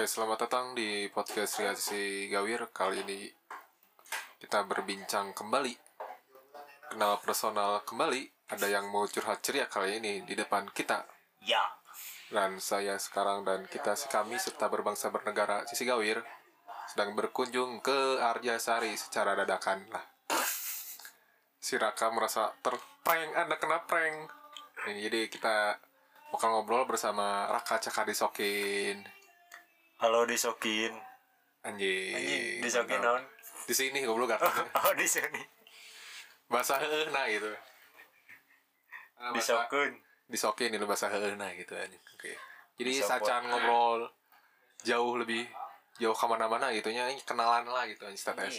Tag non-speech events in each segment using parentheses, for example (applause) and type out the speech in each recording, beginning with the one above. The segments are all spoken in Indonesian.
Oke, selamat datang di podcast Reaksi Gawir. Kali ini kita berbincang kembali. Kenal personal kembali. Ada yang mau curhat ceria kali ini di depan kita. Ya. Dan saya sekarang dan kita kami serta berbangsa bernegara Sisi Gawir sedang berkunjung ke Arjasari secara dadakan lah. Si Raka merasa terprank, Anda kena prank. Ini, jadi kita bakal ngobrol bersama Raka Cakadisokin. Halo disokin. Anjing. Anjing, disokin naon? Di sini goblok gak (laughs) Oh di sini. bahasa heuna gitu. Ah, bahasa- Disokin. disokin itu bahasa heuna gitu anjing. Oke. Jadi Disopot. sacan ngobrol jauh lebih jauh ke mana-mana gitu nya ini kenalan lah gitu anjing status.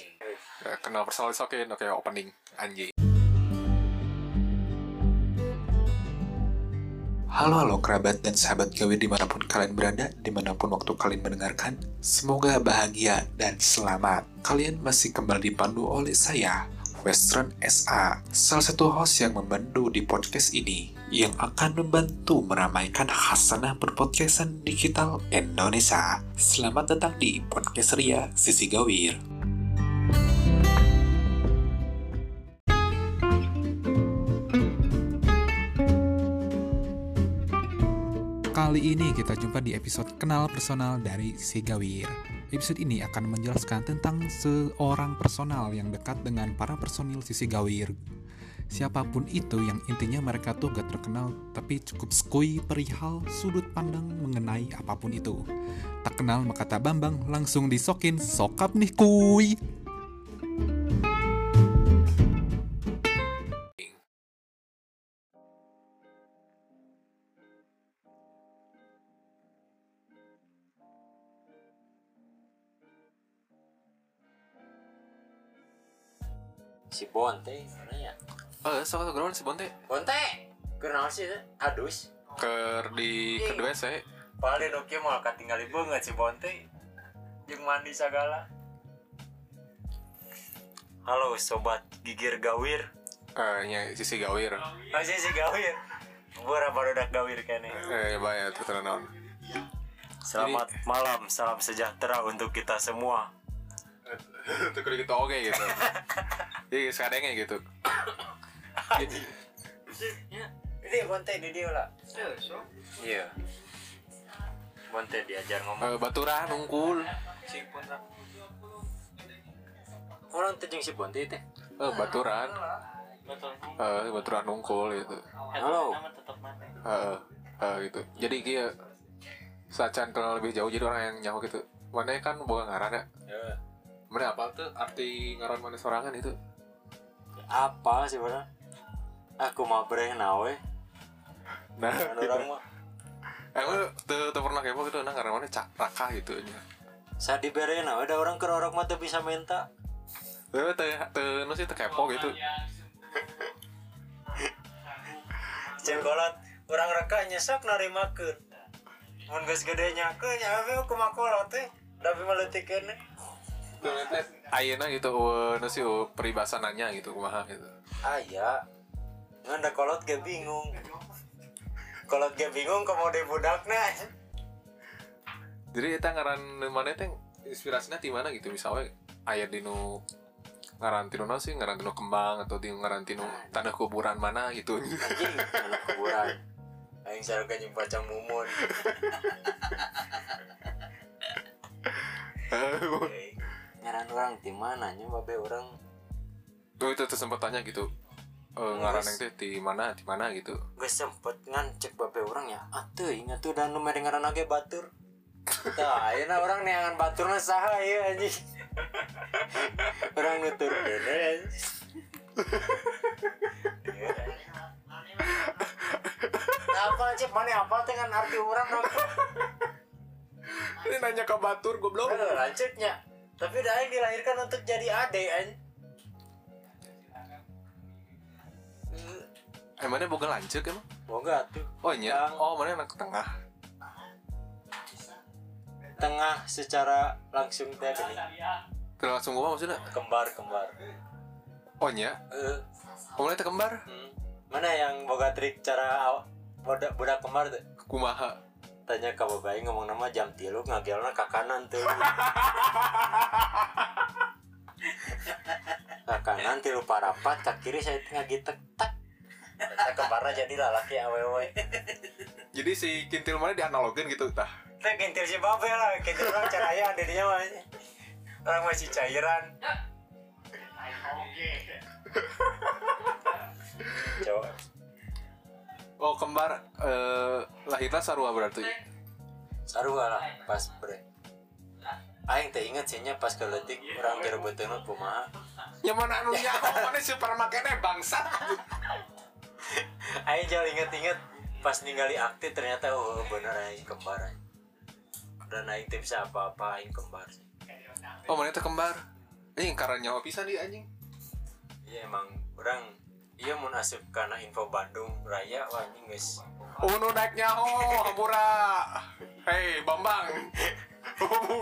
Ya, kenal personal disokin oke opening anjing. Halo halo kerabat dan sahabat gawir di mana pun kalian berada, di mana pun waktu kalian mendengarkan. Semoga bahagia dan selamat. Kalian masih kembali dipandu oleh saya, Western SA, salah satu host yang membantu di podcast ini, yang akan membantu meramaikan hasanah berpodcastan digital Indonesia. Selamat datang di Podcast Ria Sisi Gawir. Kali ini kita jumpa di episode Kenal Personal dari Si Gawir. Episode ini akan menjelaskan tentang seorang personal yang dekat dengan para personil Sisi Gawir. Siapa pun itu yang intinya mereka tuh gak terkenal tapi cukup skui perihal sudut pandang mengenai apa pun itu. Tak kenal maka tak bambang langsung disokin sokap nih kuy. Si Bonte mana ya? Eh, sok sok si Bonte. Bonte. Kenal sih adus. Ker di kedua saya Paling oke mau katinggali banget si Bonte. Yang mandi segala. Halo sobat gigir gawir. eh nya sisi Gawir. Masih si gawir. Berapa udah gawir kene. Eh, bayar tuh tenan. Selamat malam, salam sejahtera untuk kita semua. (laughs) Tuh kudu gitu oke gitu. (laughs) Jadi sekadangnya gitu. Jadi, Ini Bonte di dia lah. Iya. Bonte diajar ngomong. eh, baturan unggul. Orang tuh jeung si Bonte teh. Eh, baturan. Eh, baturan unggul gitu. Halo. Eh, eh, gitu. Jadi kia sacan kenal lebih jauh jadi orang yang nyaho gitu. Mana kan boga ngaran ya. Mana apa tuh arti ngaran mana sorangan itu? Apa sih bener? Aku mau breh nawe. Nah, Kan gitu. orang mah Emang tuh tuh pernah kepo gitu nah ngaran mana cak raka gitu nya. saya dibere nawe ada orang kerorok mah teu bisa minta. Tuh tuh nu sih tuh kepo gitu. Cengkolot orang reka nyesek narimakeun. Mun geus gede nyakeun nya we aku makolot teh. Tapi maleutikeun. Ayeuna gitu, uh, nu sih uh, peribasananya gitu kumaha gitu. Aya. Nganda kolot ge bingung. Kolot ge bingung komode budakna. jadi kita ngaran mana teh inspirasinya di mana gitu misalnya ayat dinu ngaran tinu naon sih ngaran tinu kembang atau di ngaran tinu tanah kuburan mana gitu Anjing, anak kuburan. Aing sareng jeung pacang mumun. (laughs) Orang di mana nya babe orang? Tuh itu tuh sempat tanya gitu. Eh, ngaran yang teh di mana di mana? gitu. Gue sempet ngancek babe orang ya. Atuh ingat tuh dan nomor ngaran age batur. Tah, (laughs) ayeuna orang neangan baturna saha ya anjing. (laughs) Orang nutur kene anjing apa cek mana apa dengan arti orang ini nanya ke batur goblok. Lanjutnya tapi udah yang dilahirkan untuk jadi ade anjing emangnya boga lancek emang? Boga tuh. Oh iya? Oh mana anak tengah? Tengah secara langsung teh. Terus langsung gua maksudnya? Kembar kembar. Oh iya? Eh, oh mana kembar? Hmm. mana yang boga trik cara budak budak kembar tuh? Kumaha tanya ke babai ngomong nama jam tilu ngagelna ke kanan tuh. (laughs) Ke kanan tilu parapat ke kiri saya tengah gitu tak. Saya kembarna jadi lalaki awewe jadi si kintil mana dianalogin gitu tah? Nah, kintil si babe lah, kintil orang caranya adanya mah. Orang masih cairan. Coba. Oh kembar eh, lahirnya sarua berarti Sarua lah pas bre. Aing teh inget sihnya pas keletik orang betul kumaha. yang mana anu ya mana super makanya bangsat (laughs) Aing jauh inget-inget pas ningali aktif ternyata oh bener aing kembar aing. Dan aing teh bisa apa-apa aing kembar sih. oh mana itu kembar ini karena nyawa pisan di anjing Iya emang orang iya asup karena info Bandung Raya wah anjing guys. oh nu naik nyaho hampura hei bambang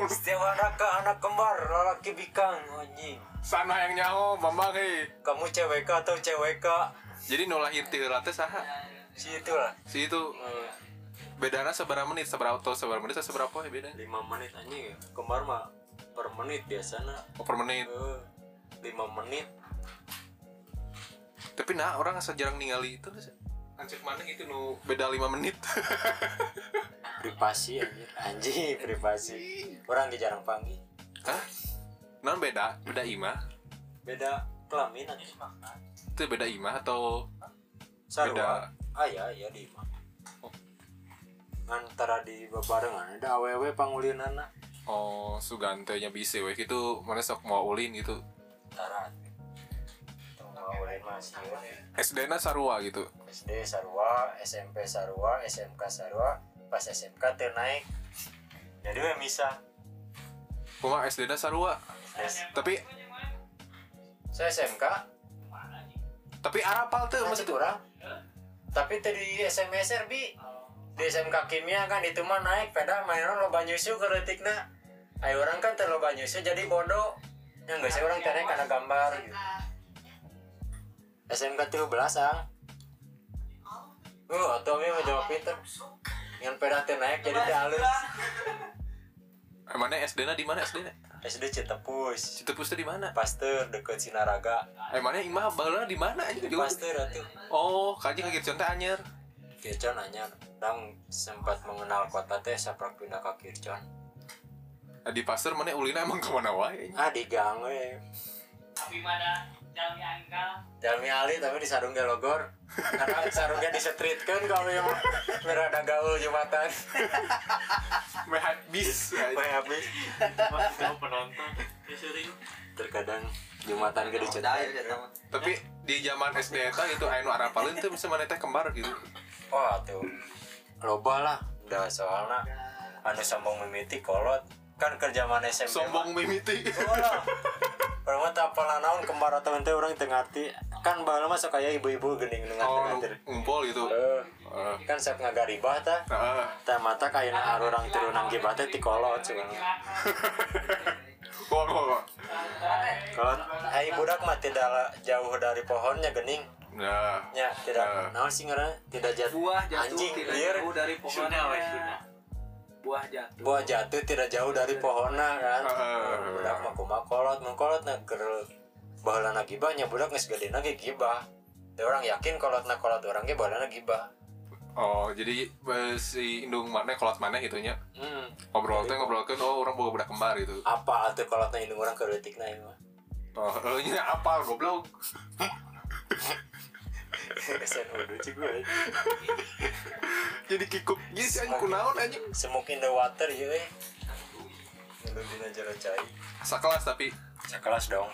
Setiap anak ke anak kembar lelaki bikang anjing. sana yang nyaho bambang hei Kamu cewek atau cewek jadi nu lahir ti heula teh saha si itu lah. si itu Eh, bedana seberapa menit seberapa atau seberapa menit seberapa ya beda lima menit anjing kembar mah per menit biasanya. oh, per menit Eh, lima menit. Tapi nah orang asa jarang ningali itu Anjir mana itu nu beda 5 menit (laughs) Privasi anjing. Anjing privasi. Orang ge jarang panggil. Hah? Non beda, beda ima Beda kelamin anjing. Itu beda ima atau Sarua. Beda. Ah ya ya di imah. Antara di bebarengan ada awewe pangulinan Oh, sugantenya bisa weh gitu mana sok mau ulin gitu Tarat. Pangulinan masih. SD na sarua gitu SD Sarua, SMP Sarua, SMK Sarua, pas SMK teu naik. Jadi we misah. Kuma SD na sarua Yes. Tapi Saya SMK, tapi arapal tuh masih kurang. Tapi tadi SMS bi di SMK kimia kan itu mah naik pada mainan loba nyusu ke letikna. Ayo orang kan terloba nyusu jadi bodoh. Yang nggak sih orang tanya karena gambar gitu. SMK 13 ang. Oh, atau mi mau jawab pinter. Yang peda naik jadi teu halus. (laughs) Eh, mana SD na di mana SD na SD Citepus. Citepus tuh di mana Pasteur deket Sinaraga. eh mana imah baheula di mana aja juga Pasteur atuh. oh kaji kaget contoh anyar Kircon nanya, dang sempat mengenal kota teh saprak pindah ke Kircon. Eh, di pasar mana ulina emang ke mana wae Ah di gang we. Abi mana Jalmi Anggal Jalmi Ali tapi di Sarungga Logor. Karena Sarungga disetritkan kami yang berada gaul Jumatan. (laughs) meh habis. Mas kamu penonton Ya sering Terkadang Jumatan gede Dahil cetak. ya teman. tapi di zaman SD eta itu anu arapalin tuh bisa mana teh kembar gitu Wah tuh. Loba lah. Udah soalnya anu sombong mimiti kolot kan kerja mana SMP sombong mimiti. Orang mah tak apalah naon kembar atau ente orang tengah ngerti. Kan bahala mah sok kayak ibu-ibu gening dengan oh ngumpul gitu Eh, Eh, kan sok ngagaribah tah. Heeh. Tah mata kayak orang turunang gibatnya ti kolot sebenarnya. Wah, wah, wah. Kalau ai budak mah tidak jauh dari pohonnya gening. Nah, Ya, tidak Nah. naon sih ngaranna? Tidak jatuh. Buah jatuh Anjing, tidak jauh dari pohonnya. Buah jatuh. Buah jatuh tidak jauh dari pohonna kan. Heeh. Budak mah kumaha kolot, mun kolot na keur baheulana gibah nya budak geus gedena ge gibah. Teh orang yakin kolotna kolot orang ge baheulana gibah. oh jadi si indung mana kolot mana gitunya Hmm. ngobrol teh ngobrolkeun oh orang boga budak kembar gitu Apa atuh kolotna indung orang keur leutikna ieu mah? oh (laughs) nya apal goblok (laughs) Kesen udah cik gue. jadi kikuk gini sih anjing kunaon anjing Smoke in the water ya eh. Ngeluh dina jero cai. sakelas tapi Sekelas dong.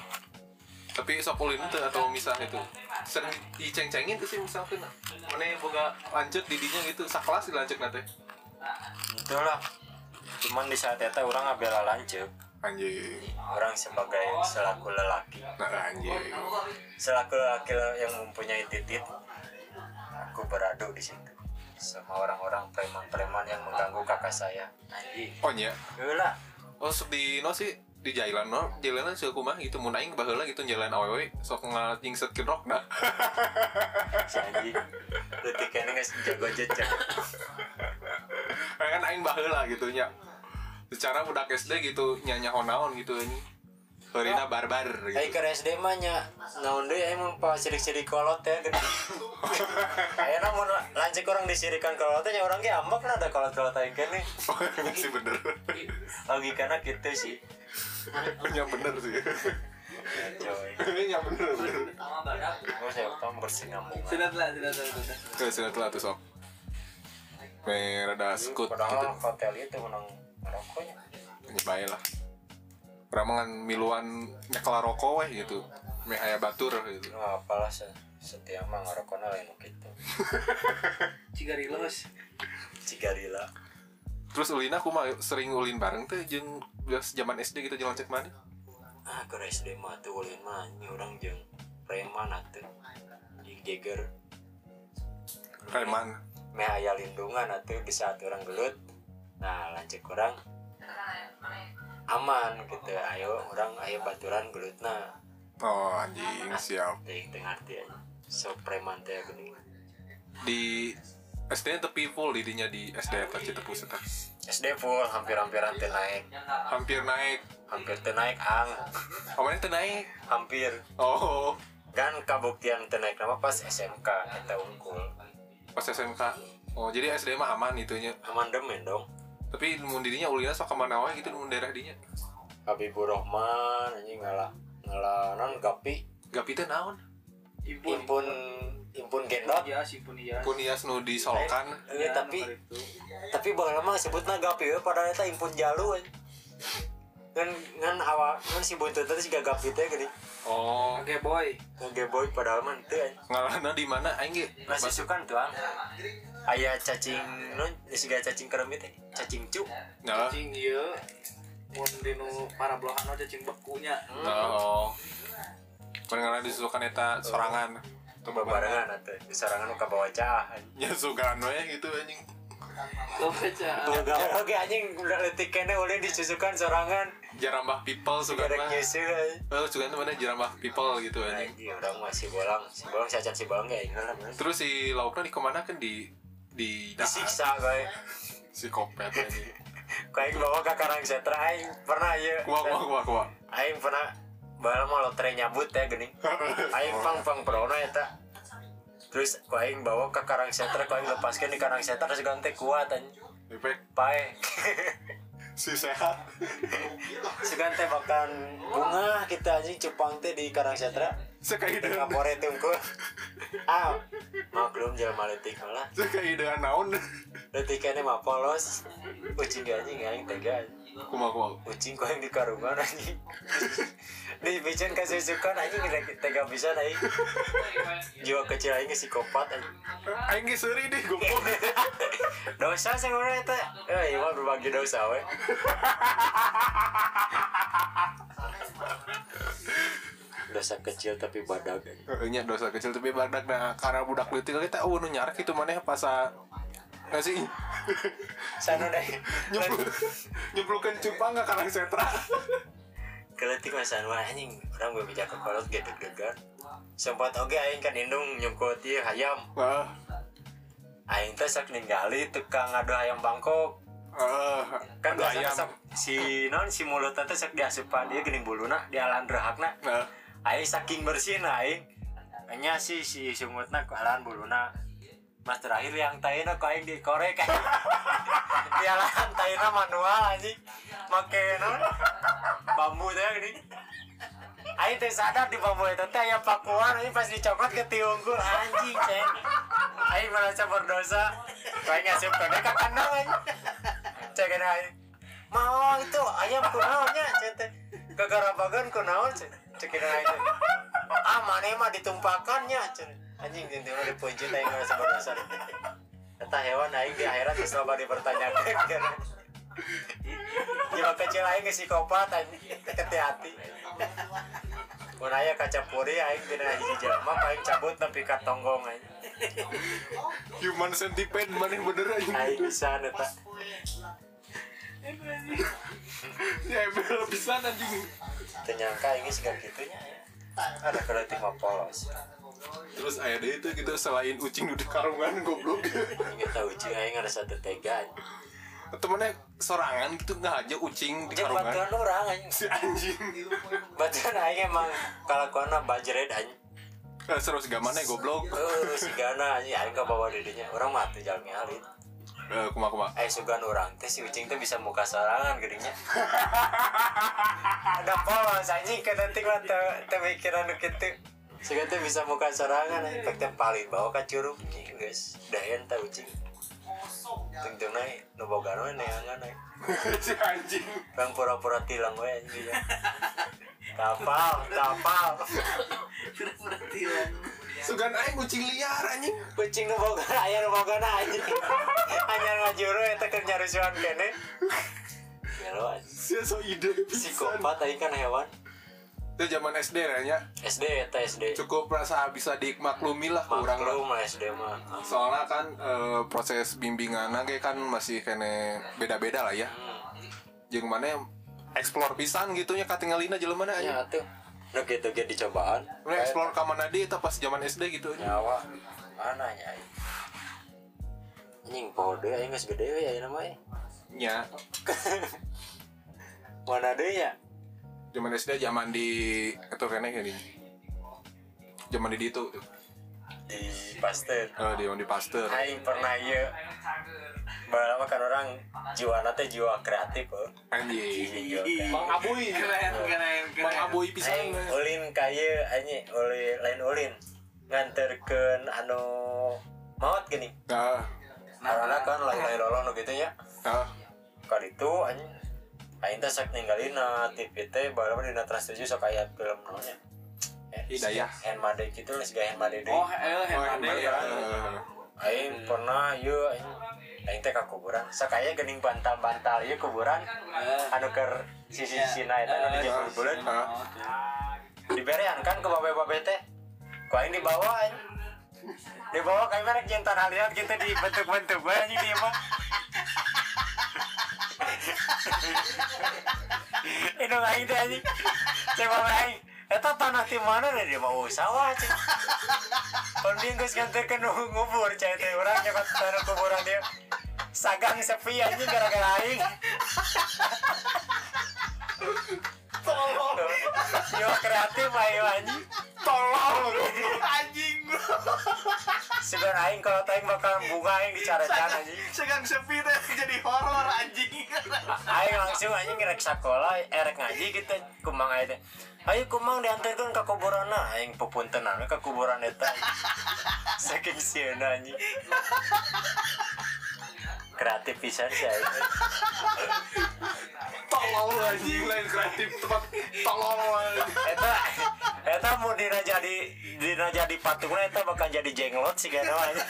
tapi sok ulin teh atau misah itu sering diceng-cengin tuh sih misalkan mana boga lanjut didinya gitu sakelas dilanjut nanti Itulah. Cuman di saat itu orang ngabela lancep. Anjing Orang sebagai selaku lelaki. nah anjing Selaku lelaki yang mempunyai titit. Aku beradu di situ. Sama orang-orang preman-preman yang mengganggu kakak saya. Anjing. oh nya Gila. oh di no sih di jailan no jailan sih kumah gitu mun aing baheula gitu jalan awewe sok ngajingsetkeun rok nah (laughs) Si anjing. Detik ini nggak jago jejak. kan aing baheula gitu nya secara budak SD gitu nyanya honaon gitu ini Horina barbar gitu. Ayo ke SD mah nya naon deui aing mah pa sirik-sirik kolot ya. (laughs) Aya namun lancik orang disirikan kolot nya orang ge ambak na ada kolot-kolot aing keneh. (laughs) Oh, sih bener. Logikana gitu sih. (laughs) Nya bener sih. Coy. Nya bener bener. Gua saya utama bersinambungan. Sudah lah, sudah sudah sudah. Tuh sudah telah tuh sok. Me rada skut gitu. Padahal hotel itu menang rokoknya. Ini bae lah. Orang mangan miluan nyekel rokok weh gitu. Me aya batur gitu. Lu apalah se setiap mah ngarokona lain. Cigarilos. (laughs) Cigarila. Terus ulina aku mah sering ulin bareng tuh geus zaman SD gitu jeung cek mana. Ah ke SD mah tuh ulin mah nyi urang jeung preman atuh. Jeung Jagger Preman. meh aya lindungan atuh di saat orang gelut. Nah, lancik orang aman gitu. Ayo orang ayo baturan gelutna. Oh anjing siap. Teuing teu ngarti. So preman teh geuning. Di SD tepi full didinya di SD eta Citepus eta. SD full hampir-hampiran teu naik. Hampir naik. Hampir teu naik ang. Omanya teu naik. Hampir. Oh, Kan kabuktian teu naik nama pas SMK eta unggul. pas SMK. Oh, jadi SD mah aman itunya. Amandemen dong. Tapi mun dirinya ulina sok ke mana wae gitu mun daerah dinya. Habibur Rahman anjing ngalah ngalah non gapi Gapi teh naon? Impun. impun impun gendot Iya, simpun iya. Pun ias nu disolokan. Iya, tapi tapi baheula mah sebutna gapi we padahal eta impun jalu anjing. Ngan ngan awak ngan si buntut teh siga gapi teh geuning. Oh, Oke, boy. Nge boy padahal mah anjing. ngalahna di mana aing? Masih sukan tuh ang. Aya cacing non siga cacing keremit teh. Cacing cu. Nah, Cing iya. Mun dinu para belahan aja cing bekunya. oh. Pengen disusukan eta sorangan. Tuh Babarengan atuh. Di sarangan nu kabawa cah. Ya sugan we gitu anjing. Gawe oge anjing udah leutik kene ulin disusukan sorangan. Jarambah people Garek mah. nyeuseul anjing. Oh, sugan tuh mana jarambah people gitu. Anjing urang mah si bolang, si bolang si acan si bolang lah. bener. Terus si laukna dikemanakan di di Disiksa bae. si kopet anjing. Kayak bawa ke Karang Setra aing pernah ya. Kuah kuah kuah kuah. Aing pernah bae mah lotre nyambut ya geuning. Aing pang pang prona eta. Terus ku aing bawa ke Karang Setra, ku aing lepaskeun di Karang Setra ganti kuat anjing. Pae. (laughs) si sehat. Segan teh makan bunga kita anjing cupang teh di Karang Setra. Sekaidean Ngapore tungku. Ah, maklum jelema leutik lah. sekaidean naon. Leutikane mah polos. Ucing anjing aing tega. Kumaha kumaha. Ucing kau yang di karungan anjing. Di bikin kasih suka anjing tega- tega bisa aing. Jiwa kecil aing psikopat anjing. Aing ge seuri deh goblok. (laughs) Dosa sih orang itu. Eh, iya berbagi dosa we. (laughs) dosa kecil tapi anjing. Nya dosa kecil tapi badak nah karena budak leutik kita oh nu nyarak itu maneh pas sa (laughs) nggak sih Sana deh. nyemplung nyemplungkan cupang nggak karang setra Keletik masan wah anjing orang gue bijak ke kolot gitu degan. Sempat oke aing kan indung nyungkut ieu hayam. wah Aing teh sak ninggali tukang adu hayam Bangkok. ah Kan biasa ayam si non si mulut teh sak diasupan dia geuning buluna di alan rehakna. nah Aing saking bersih nah aing. Nya si si sungutna ku alan buluna. Mas terakhir yang taina ku aing dikorek. (laughs) di alan taina manual anjing. Make non bambu teh gini. Aing teh sadar di bambu itu teh aya pakuan aing pas dicokot ke tiunggul anjing ceng. Aing merasa berdosa. Ku aing ngasup kode ka kandang anjing. Cek aing. Mau itu ayam kunaonnya cek teh. Kegarabagan kunaon cek. Cek aing teh. Ah mana mah ditumpakannya. Anjing jeung teh dipunjit aing merasa berdosa. Eta hewan aing di akhirat geus loba dipertanyakeun. Jiwa kecil aing geus psikopat anjing. Hati-hati. Mun aya kaca puri aing dina hiji jelema aing cabut nepi ka tonggong aing. human centipede maneh bener aja Aing bisa eta. ya emang bisa anjing Teu nyangka aing geus gak kitunya ya. Ada kreatif mah polos. terus aya deh itu gitu selain ucing di karungan goblok. Ingat tahu cing aing ada satu tega. temennya sorangan gitu nggak aja ucing di karungan. batuan orang anjing. (laughs) Si anjing. Batuan emang kalakuanna bajret anjing. Eh, seru sih mana goblok. Uh, si Gana anjing. Aing ka bawa didinya orang mah teu jalmi alit Eh, kuma kuma. Eh sugan orang teh si ucing teh bisa muka sorangan gedingnya (laughs) ada polos anjing ka detik mah teu teu mikiran nu kitu. Sugan teh bisa muka sorangan anjing pek teh palit bawa ka curug geus. Dayan teh ucing. Tungtungna nu boga we neangan we (laughs) si anjing. Bang pura-pura tilang we anjing ya. Kapal, kapal. (laughs) pura-pura tilang sugan aing kucing liar anjing Kucing nu boga aya nu boga anjing. Anyar ngajuru eta keur nyarusuhan kene. Gelo anjing. si so ide Psikopat aing kan hewan. itu zaman SD nanya SD eta SD. cukup rasa bisa dimaklumi lah lah Maklum lah SD mah. soalnya kan eh, proses bimbingan ge kan masih kene beda-beda lah ya jeung mana explore pisan gitu nya katinggalina jelema na Ya anya Nu kitu ge dicobaan. Mana explore ka mana eta pas zaman SD gitu nya nyawa mana aing. Anjing deui aing geus gede we ayeuna mah. eh. nya Mana deui ya? zaman SD zaman di itu kene gini zaman di ditu tuh Di Pasteur. Eh, di di pasteur Aing pernah ieu Balama kan orang jiwa teh jiwa kreatif oh. anjing. Jiwa Bang Aboy keren keren. Bang keren pisan. Aing ulin kaya anjing ulin lain ulin. Nganterkeun anu maut gini. Nah karena kan lain lain lolong gitu ya nah kali itu anjing aing teh sok ninggalin na TV teh dina Trans 7 sok aya film namanya Hidayah. Henmade gitu lah siga Henmade deui. Oh eh Oh, Henmade, ya eh. aing pernah ieu aing aing teh ka kuburan. Sok aya geuning bantal-bantal ieu kuburan. Anu keur sisi-sisina eta anu dijebul buleun Ah. diberian kan ke babe-babe teh kau ini dibawa aja dibawa kayak merek yang tanah liat kita dibentuk-bentuk gue anjing mah itu nggak itu anjing coba main Eta tanah di mana nih dia mau sawah cing. (laughs) Kalau dia nggak nganterkan ngubur cai teh orang nyebat tanah kuburan dia. Sagang sepi anjing gara-gara aing. Tolong. Yo kreatif ayo anjing. Tolong. (laughs) anjing Sebenarnya aing kalau aing bakal bunga aing dicara-cara anjing. segang sepi teh jadi horor anjing Aing langsung anjing rek sekolah, erek ngaji gitu kumang aja teh. Ayo kumang diantarkan ke kuburan aing pepuntenan ke kuburan eta. Saking sieuna anjing. Kreatif pisan sih aing. tolol anjing lain kreatif tempat tolol. Eta eta mau dina jadi dina jadi patungna eta bakal jadi jenglot sih kan anjing.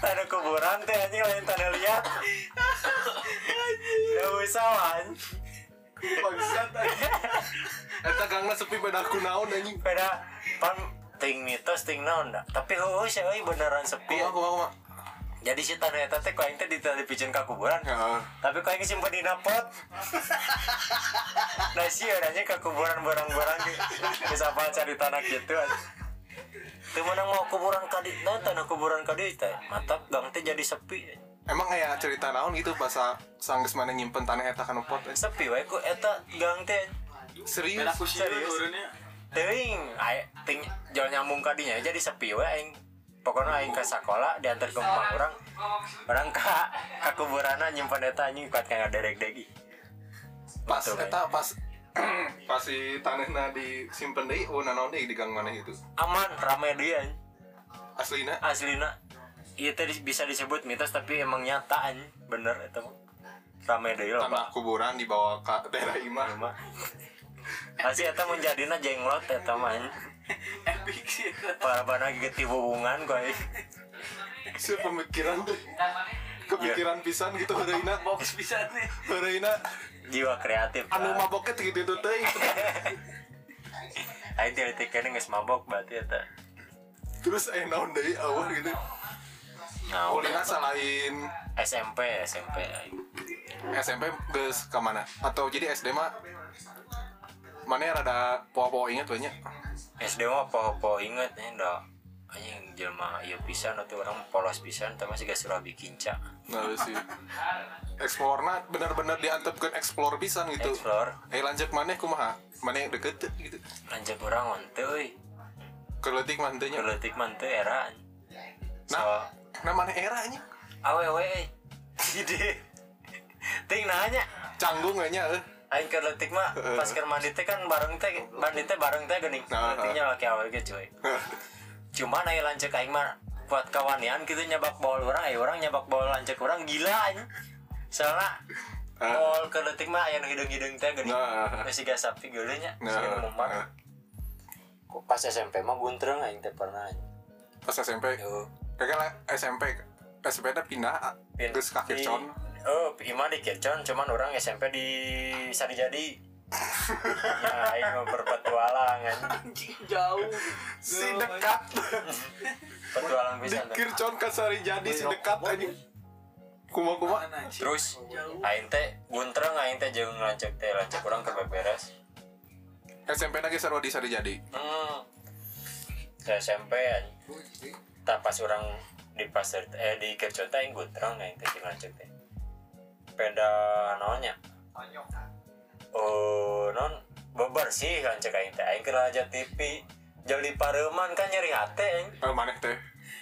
Tanah kuburan teh anjing lain tanah liat. Ya usah anjing. bangsat anjing eta gangna sepi pada kunaon anjing beda pan ting mitos ting naon dah tapi heueuh sih euy beneran sepi kumaha kumaha kumaha jadi si tanah eta teh kuaing teh ditelepiceun ka kuburan ya. Tapi kuaing simpen di pot nah sih adanya ke kuburan barang-barang bisa apa cari tanah gitu Teu menang mau kuburan kadi nah tanah kuburan kadi teh. Mantap gang teh jadi sepi emang kayak cerita naon gitu pas sanggeus mana nyimpen tanah eta kana pot eh? sepi wae ku eta gang teh serius? Serius? teuing aya ting jauh nyambung kadinya jadi sepi wae aing pokoknya aing ke sekolah diantar ke rumah orang. Orang ke ke kuburanna nyimpen eta anjing kuat kayak derek degi pas eta pas (clears throat) pas si tanahna disimpen deui oh nanaon deui di gang mana itu? Aman rame dia aslina? Aslina. Iya teh dis- bisa disebut mitos tapi emang nyata anjing bener itu mah. Rame deui loh tanah kuburan dibawa ke daerah imah. Mah Asli eta menjadinya jenglot eta mah. Epic sih. Para bana geti hubungan kok anjing. si pemikiran tuh. Kepikiran pisan gitu heureuina box bisa nih. Heureuina jiwa kreatif anu maboknya gitu tuh teh. (laughs) Aing teh detik kene geus mabok berarti eta terus eh naon deui awal gitu. Nah ulina selain SMP SMP aing. SMP geus ke mana? Atau jadi SD mah mana rada poho-poho inget banyak? SD mah po-po inget nih dah anjing jelema ieu pisan atau orang polos pisan tapi masih gak surabi kinca nah sih. Explore bener-bener diantepkan explore pisan gitu. Explore. Eh lanjut mana kumaha? Mana yang deket gitu. Lanjut orang euy keletik mantenya. Keletik mah teu era so nah nah mana era nya awewe (laughs) gede. Ting nanya. Canggung nya eh aing keletik mah pas keur mandi teh kan bareng teh mandi teh bareng teh geuning. Nah, keletiknya laki awal ge cuy. (laughs) Cuman aya lanceuk aing mah buat kawanian gitu nyabak bol orang aya orang nyabak bol lanceuk orang gila anjing soalnya Ah. bol keletik mah aya nu hidung-hidung teh geuning. Nah. masih gak sapi geuleuh nya Nah, nah. pas SMP mah buntreng aing teh pernah pas SMP lah SMP SMP nya pindah Pin- terus kaki di- con Oh, Ima di Kircon, cuman orang SMP di Sarijadi. ya, aing mau berpetualang kan. Anjing jauh. si dekat (laughs) Petualang bisa. dikir con ke sari jadi si dekat aja kuma kuma? Terus jauh. aing teh buntreng aing teh jeung lancek teh lancek urang keur beberes. SMP lagi seru di sari jadi Hmm. SMP anjing. Tak pas orang di pasar eh di Kircon teh aing buntreng aing teh jeung lancek teh. Peda naonnya? Oh, non bebersih lancek aing teh. Aing keur aja TV. Jali pareuman kan nyeri hate aing. eh mana teh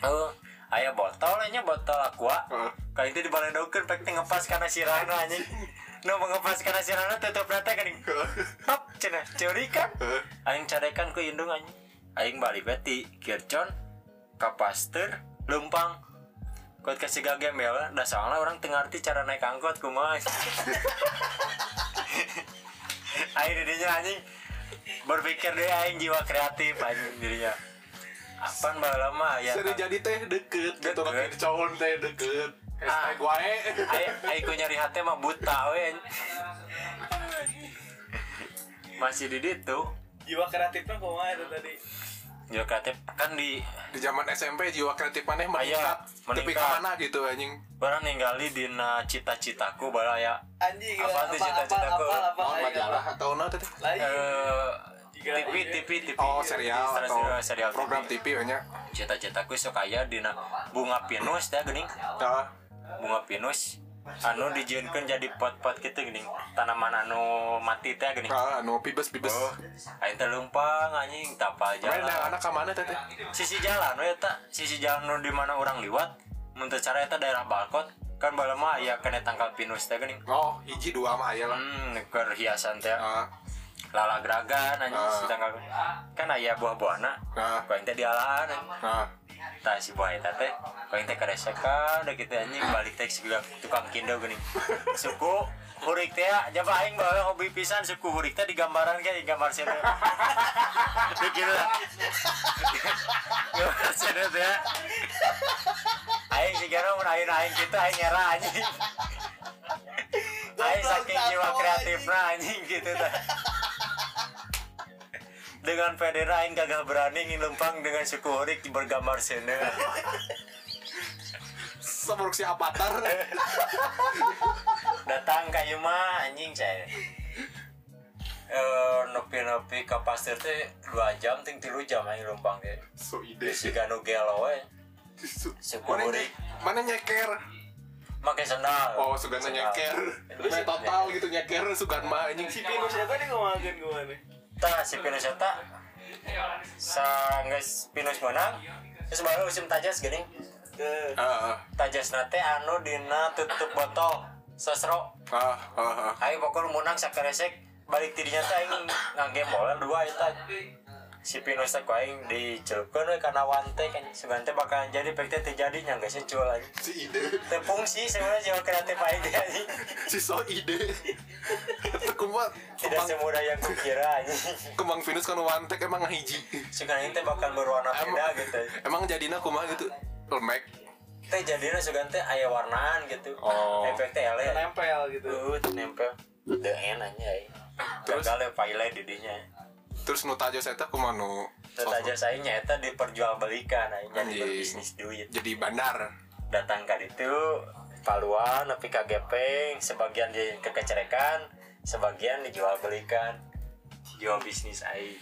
Oh, aya botol nya botol aqua. Heeh. Kali itu dibaledokeun pek teh ngepas kana sirana anjing. Nu mengepas kana sirana tutup nate geuning. Hop, cenah curi kan. Aing cadekan ku indung anjing. Aing balik beti kircon ka pasteur lempang. Kuat kasih gagembel, da soalnya orang teu ngarti cara naik angkot kumaha. (laughs) Aing didinya anjing berpikir deh aing jiwa kreatif anjing dirinya. Apaan baheula mah ya. sari jadi teh deket gitu Deket. kaki cowon teh deket Ah. wae Aing aing ku nyari hati mah buta we. Masih di ditu. Jiwa kreatifnya kumaha itu tadi? Jiwa kreatif. Kan di di zaman SMP jiwa kreatif maneh meningkat. Tapi meningkat. ke mana gitu anjing? Barang ninggali dina cita-citaku bala ya Anjing Apaan tuh cita-citaku? Apa apa majalah atau nah eh Jika- TV TV TV oh serial Serial- atau serial program TV. TV banyak. Cita-citaku sok aya dina bunga pinus teh geuning. Nah bunga pinus anu dijieunkeun jadi pot-pot gitu geuning tanaman anu mati teh geuning ah anu pibes pibes. Oh aing teh leumpang anjing tapal jalan. anak ke mana teh sisi jalan we eta. Sisi jalan nu di mana orang liwat. Mun teu cara eta daerah Balkot. Kan bala mah aya kene tangkal pinus teh geuning oh hiji dua mah aya lah. Hmm hiasan teh. Ah lala geragan anjing Ah. si tangkal kan aya buah-buahna nah ku aing teh dialahan anjing. nah tah si buah eta teh ku aing teh karesekan da kitu anjing balik teh si tukang kindo geuning suku hurik teh jaba aing bae hobi pisan suku hurik teh digambaran di gambar sini. Di kitu gambar sini teh. Aing sigara mun aing aing kitu aing era anjing. Aing saking jiwa kreatifna anjing gitu teh dengan Federa aing kagak berani ngilempang dengan suku hurik bergambar seburuk si avatar. (laughs) Datang ka ieu mah anjing saya eh nepi nepi ka pasir teh 2 jam ting 3 jam aing lempang teh. So ide. Si ganu gelo we Su- Suku mana hurik. nye- mana nyeker? Make sendal. Oh sugan nyeker. Total gitu nyeker sugan mah anjing Si Pinus eta nih kumahakeun gimana? Tah si Pinus eta sanggeus Pinus menang. Terus baru usim tajas geuning Ke ah tajas nate anu dina tutup botol sosro ah ah aing pokoknya menang sakaresek balik tidinya teh aing ngagem bola dua eta. Si Pinus teh ku aing dicelupkeun we kana wante kan. Sebenarnya teh bakalan jadi pek teh jadi nya geus cul aing. Si ide. Teu fungsi sebenarnya jiwa kreatif aing. Teh anjing si so ide (laughs) kumaha tidak semudah yang kukira anjing. Kembang Venus kan wantek emang hiji. Aing teh bakal berwarna beda emang gitu. emang jadinya kumaha gitu lemek. Teh jadinya sugan teh aya warnaan gitu. Oh. efek teh ele nempel gitu. uh nempel. Deen aja aing Terus? gagal pile didinya. Terus nu tajo saya kumaha nu Terus aja saya nyata diperjualbelikan aing jadi Anjing. berbisnis duit. Jadi bandar. Datang ke itu paluan tapi kagepeng sebagian di kekecerekan sebagian dijual belikan jual bisnis AI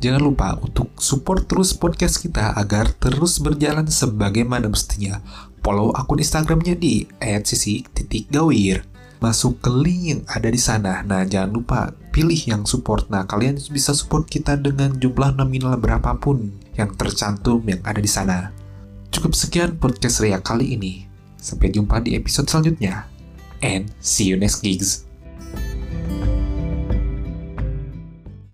Jangan lupa untuk support terus podcast kita agar terus berjalan sebagaimana mestinya. Follow akun Instagramnya di @sisi.gawir. Masuk ke link yang ada di sana. Nah, jangan lupa pilih yang support. Nah, kalian bisa support kita dengan jumlah nominal berapapun yang tercantum yang ada di sana. Cukup sekian podcast Ria kali ini. Sampai jumpa di episode selanjutnya. And see you next gigs.